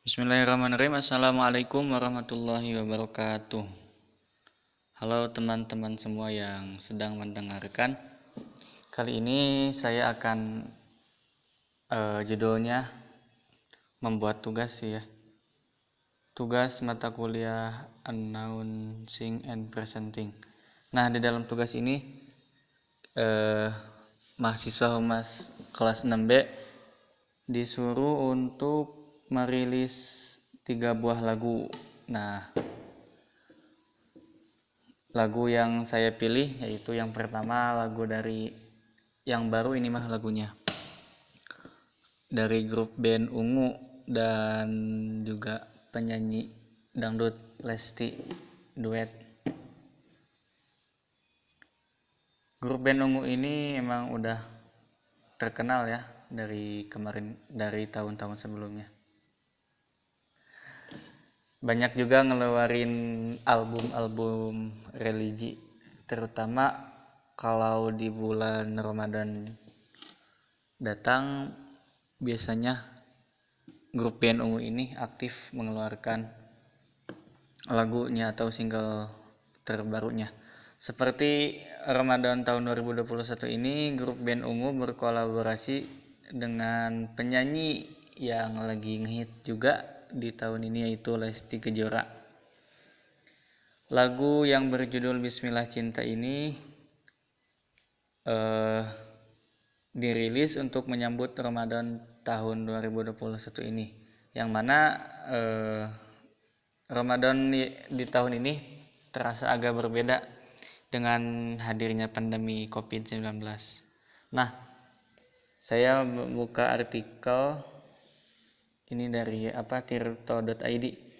Bismillahirrahmanirrahim. Assalamualaikum warahmatullahi wabarakatuh. Halo teman-teman semua yang sedang mendengarkan. Kali ini saya akan uh, judulnya membuat tugas ya. Tugas mata kuliah announcing and presenting. Nah, di dalam tugas ini uh, mahasiswa humas kelas 6B disuruh untuk merilis tiga buah lagu. Nah, lagu yang saya pilih yaitu yang pertama lagu dari yang baru ini mah lagunya dari grup band Ungu dan juga penyanyi dangdut Lesti duet. Grup band Ungu ini emang udah terkenal ya dari kemarin dari tahun-tahun sebelumnya banyak juga ngeluarin album-album religi terutama kalau di bulan Ramadan datang biasanya grup band ungu ini aktif mengeluarkan lagunya atau single terbarunya. Seperti Ramadan tahun 2021 ini grup band ungu berkolaborasi dengan penyanyi yang lagi ngehit juga di tahun ini yaitu Lesti Kejora. Lagu yang berjudul Bismillah Cinta ini uh, dirilis untuk menyambut Ramadan tahun 2021 ini. Yang mana uh, Ramadan di, di tahun ini terasa agak berbeda dengan hadirnya pandemi COVID-19. Nah, saya membuka artikel ini dari apa tirto.id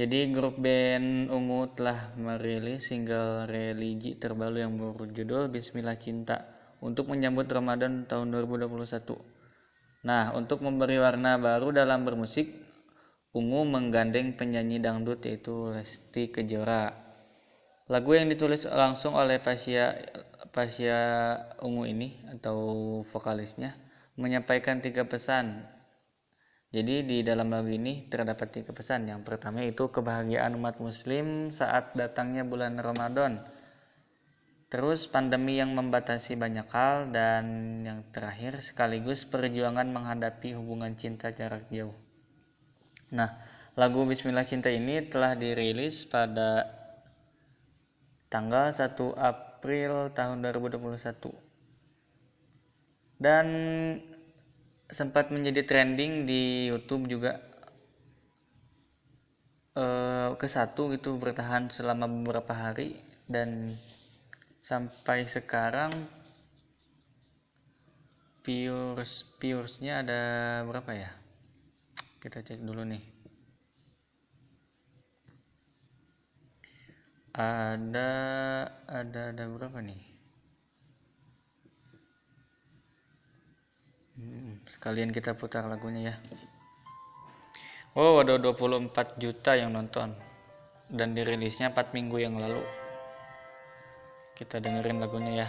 jadi grup band Ungu telah merilis single religi terbaru yang berjudul Bismillah Cinta untuk menyambut Ramadan tahun 2021. Nah, untuk memberi warna baru dalam bermusik, Ungu menggandeng penyanyi dangdut yaitu Lesti Kejora. Lagu yang ditulis langsung oleh Pasya Pasya Ungu ini atau vokalisnya menyampaikan tiga pesan jadi di dalam lagu ini terdapat tiga pesan. Yang pertama itu kebahagiaan umat muslim saat datangnya bulan Ramadan. Terus pandemi yang membatasi banyak hal dan yang terakhir sekaligus perjuangan menghadapi hubungan cinta jarak jauh. Nah, lagu Bismillah Cinta ini telah dirilis pada tanggal 1 April tahun 2021. Dan sempat menjadi trending di YouTube juga. Uh, ke satu gitu bertahan selama beberapa hari. Dan sampai sekarang views viewsnya ada berapa ya? Kita cek dulu nih. Ada ada ada berapa nih sekalian kita putar lagunya ya. Oh, ada 24 juta yang nonton. Dan dirilisnya 4 minggu yang lalu. Kita dengerin lagunya ya.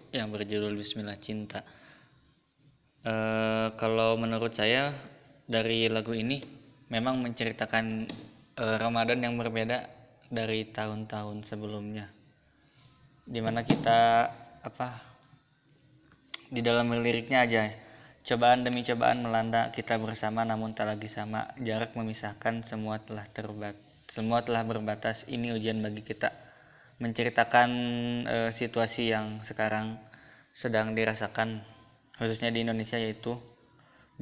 yang berjudul Bismillah Cinta. Eh, kalau menurut saya dari lagu ini memang menceritakan eh, Ramadan yang berbeda dari tahun-tahun sebelumnya. Di mana kita apa di dalam liriknya aja cobaan demi cobaan melanda kita bersama namun tak lagi sama jarak memisahkan semua telah terbat semua telah berbatas ini ujian bagi kita menceritakan eh, situasi yang sekarang sedang dirasakan khususnya di Indonesia yaitu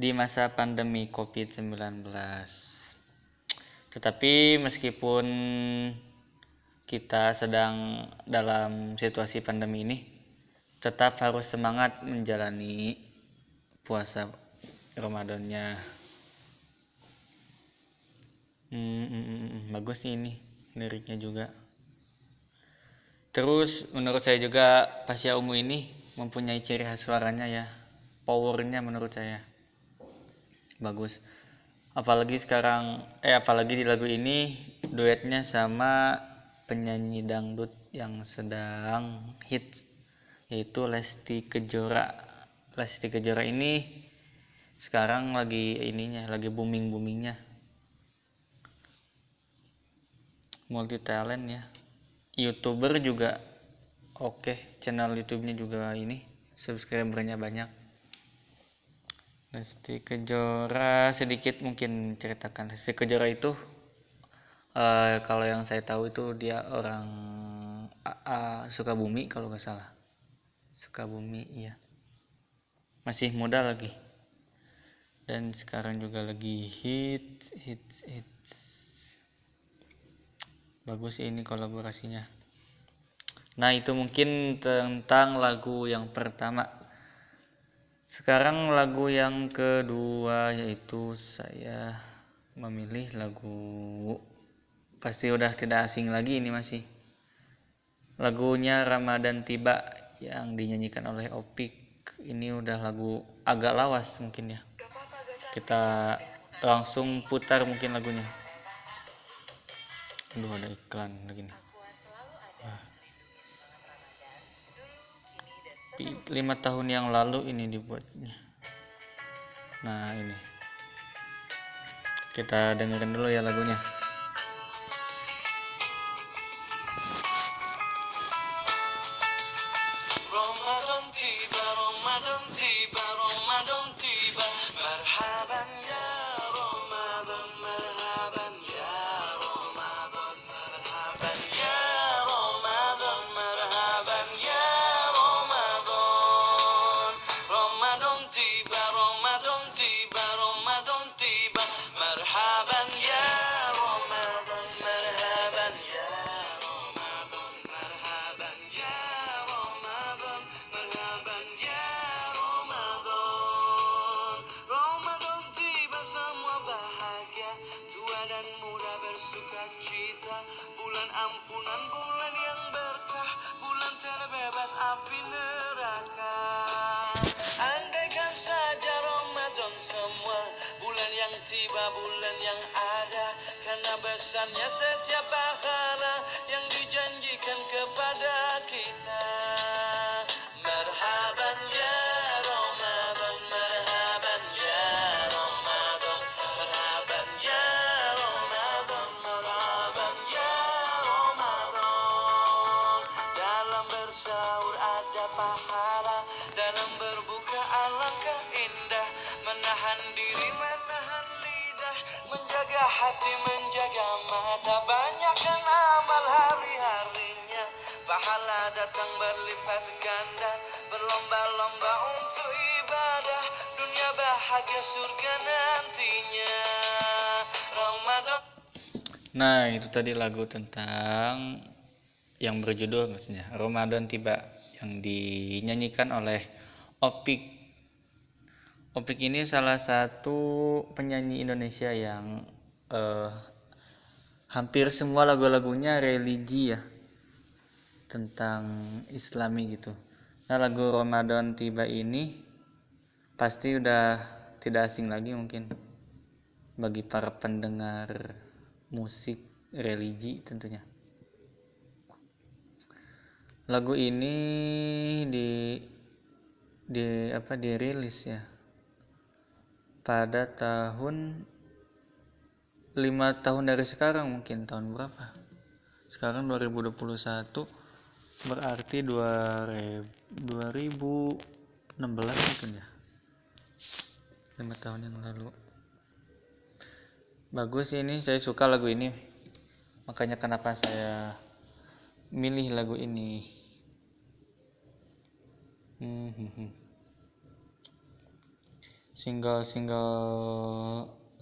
di masa pandemi Covid-19. Tetapi meskipun kita sedang dalam situasi pandemi ini tetap harus semangat menjalani puasa Ramadannya. Hmm, hmm, hmm, hmm, bagus nih ini liriknya juga. Terus menurut saya juga Pasya Ungu ini mempunyai ciri khas suaranya ya. Powernya menurut saya bagus. Apalagi sekarang eh apalagi di lagu ini duetnya sama penyanyi dangdut yang sedang hits yaitu Lesti Kejora. Lesti Kejora ini sekarang lagi ininya lagi booming boomingnya multi talent ya youtuber juga oke okay. channel youtube-nya juga ini subscribernya banyak. Lesti Kejora sedikit mungkin ceritakan. Lesti Kejora itu uh, kalau yang saya tahu itu dia orang uh, uh, bumi kalau nggak salah. Suka bumi iya. Masih muda lagi. Dan sekarang juga lagi hits hits hits bagus ini kolaborasinya. Nah itu mungkin tentang lagu yang pertama. Sekarang lagu yang kedua yaitu saya memilih lagu pasti udah tidak asing lagi ini masih. Lagunya Ramadan Tiba yang dinyanyikan oleh Opik. Ini udah lagu agak lawas mungkin ya. Kita langsung putar mungkin lagunya Aduh ada iklan lagi nih. Lima tahun yang lalu ini dibuatnya. Nah ini. Kita dengerin dulu ya lagunya. Besarnya setiap pahala yang dijanjikan kepada kita. Merhaban ya Ramadan Merhaban ya Ramadan Merhaban ya Ramadan Merhaban ya Ramadan. Dalam bersaur ada pahala Dalam berbuka alangkah indah. Menahan diri, menahan lidah Menjaga hati, menjaga mata Banyakkan amal hari-harinya. Pahala datang berlipat ganda. Berlomba-lomba untuk ibadah. Dunia bahagia surga nantinya. Ramadan. Nah, itu tadi lagu tentang yang berjudul maksudnya Ramadan tiba yang dinyanyikan oleh Opik. Opik ini salah satu penyanyi Indonesia yang eh, hampir semua lagu-lagunya religi ya tentang Islami gitu. Nah lagu Ramadan tiba ini pasti udah tidak asing lagi mungkin bagi para pendengar musik religi tentunya. lagu ini di di apa dirilis ya pada tahun lima tahun dari sekarang mungkin tahun berapa? Sekarang 2021 berarti 2016 mungkin ya? Lima tahun yang lalu. Bagus ini saya suka lagu ini. Makanya kenapa saya milih lagu ini. Hmm, hmm, hmm. single-single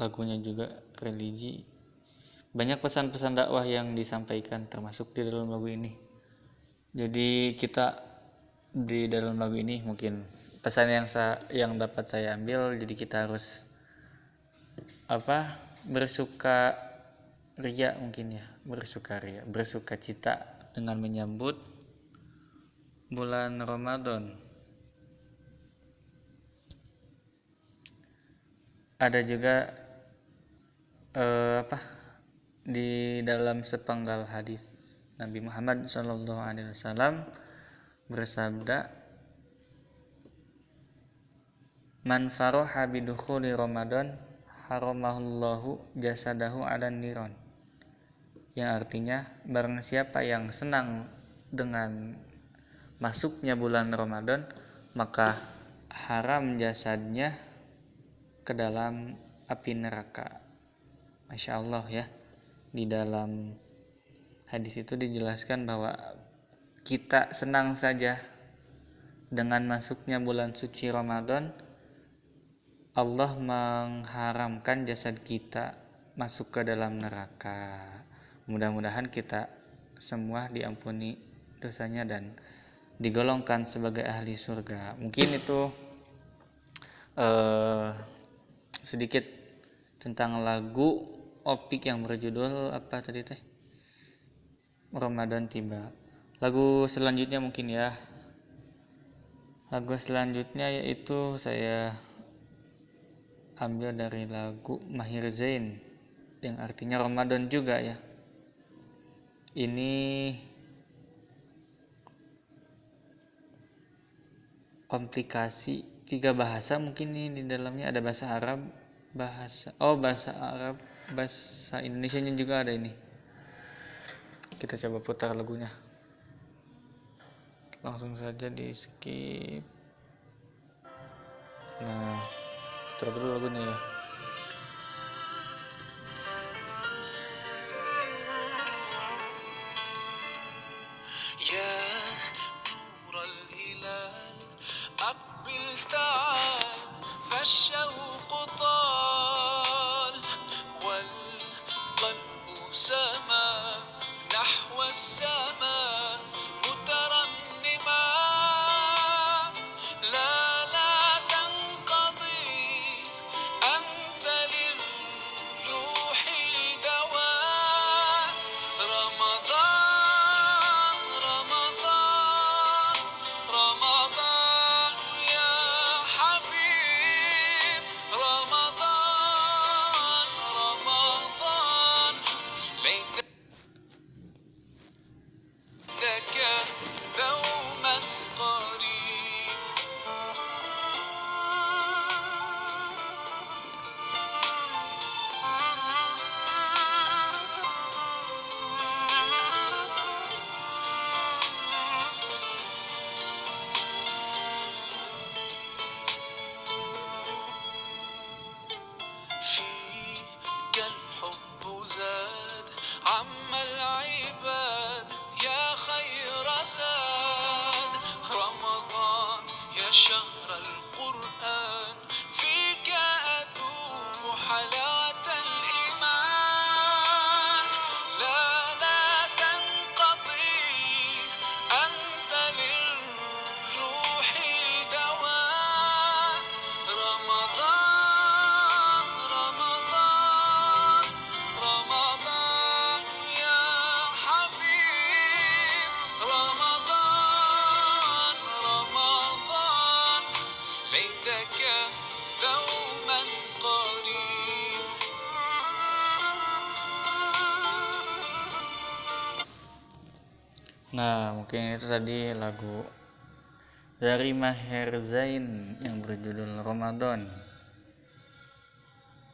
lagunya juga religi banyak pesan-pesan dakwah yang disampaikan termasuk di dalam lagu ini jadi kita di dalam lagu ini mungkin pesan yang sa yang dapat saya ambil jadi kita harus apa bersuka ria mungkin ya bersuka ria bersuka cita dengan menyambut bulan Ramadan. Ada juga eh, apa di dalam sepenggal hadis Nabi Muhammad Shallallahu Alaihi Wasallam bersabda, "Man faroha bidukhuli Ramadan haramahullahu jasadahu ala niron." yang artinya barang siapa yang senang dengan masuknya bulan Ramadan maka haram jasadnya ke dalam api neraka Masya Allah ya di dalam hadis itu dijelaskan bahwa kita senang saja dengan masuknya bulan suci Ramadan Allah mengharamkan jasad kita masuk ke dalam neraka Mudah-mudahan kita semua diampuni dosanya dan digolongkan sebagai ahli surga. Mungkin itu uh, sedikit tentang lagu opik yang berjudul apa tadi teh? Ramadan tiba. Lagu selanjutnya mungkin ya. Lagu selanjutnya yaitu saya ambil dari lagu Mahir Zain yang artinya Ramadan juga ya ini komplikasi tiga bahasa mungkin ini di dalamnya ada bahasa Arab bahasa oh bahasa Arab bahasa Indonesia nya juga ada ini. Kita coba putar lagunya. Langsung saja di skip. Nah putar dulu lagunya ya Nah, mungkin itu tadi lagu dari Maher Zain yang berjudul Ramadan.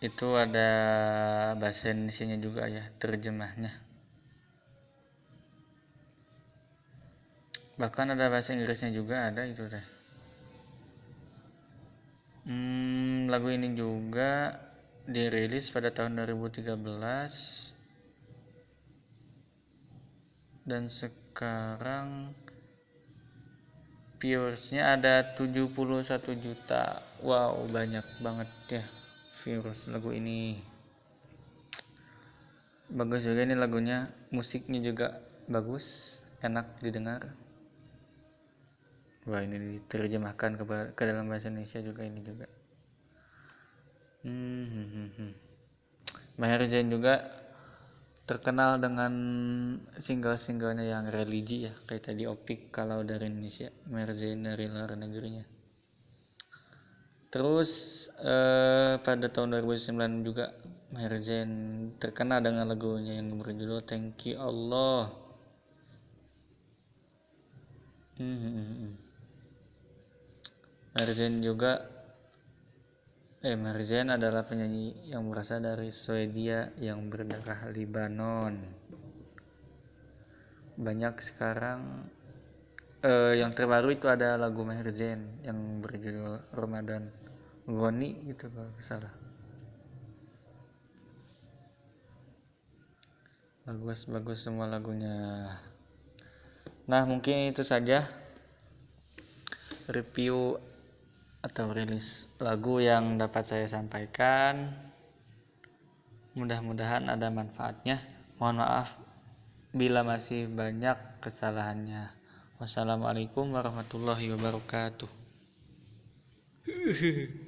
Itu ada bahasa Indonesia juga ya, terjemahnya. Bahkan ada bahasa Inggrisnya juga ada itu deh. Hmm, lagu ini juga dirilis pada tahun 2013 dan sekarang viewersnya ada 71 juta. Wow banyak banget ya viewers lagu ini. Bagus juga ini lagunya musiknya juga bagus enak didengar. Wah ini diterjemahkan ke, ke dalam bahasa Indonesia juga ini juga. Hmm, hmm, hmm, hmm. Maher Zain juga terkenal dengan single-singlenya yang religi ya kayak tadi optik kalau dari Indonesia Merzain dari luar negerinya terus eh, pada tahun 2009 juga Merzain terkenal dengan lagunya yang berjudul Thank You Allah hmm, hmm, hmm. Merzain juga Eh, Marzen adalah penyanyi yang berasal dari Swedia yang berdarah Libanon. Banyak sekarang eh, yang terbaru itu ada lagu Marzen yang berjudul Ramadan Goni gitu kalau salah. Bagus bagus semua lagunya. Nah, mungkin itu saja review atau rilis lagu yang dapat saya sampaikan. Mudah-mudahan ada manfaatnya. Mohon maaf bila masih banyak kesalahannya. Wassalamualaikum warahmatullahi wabarakatuh.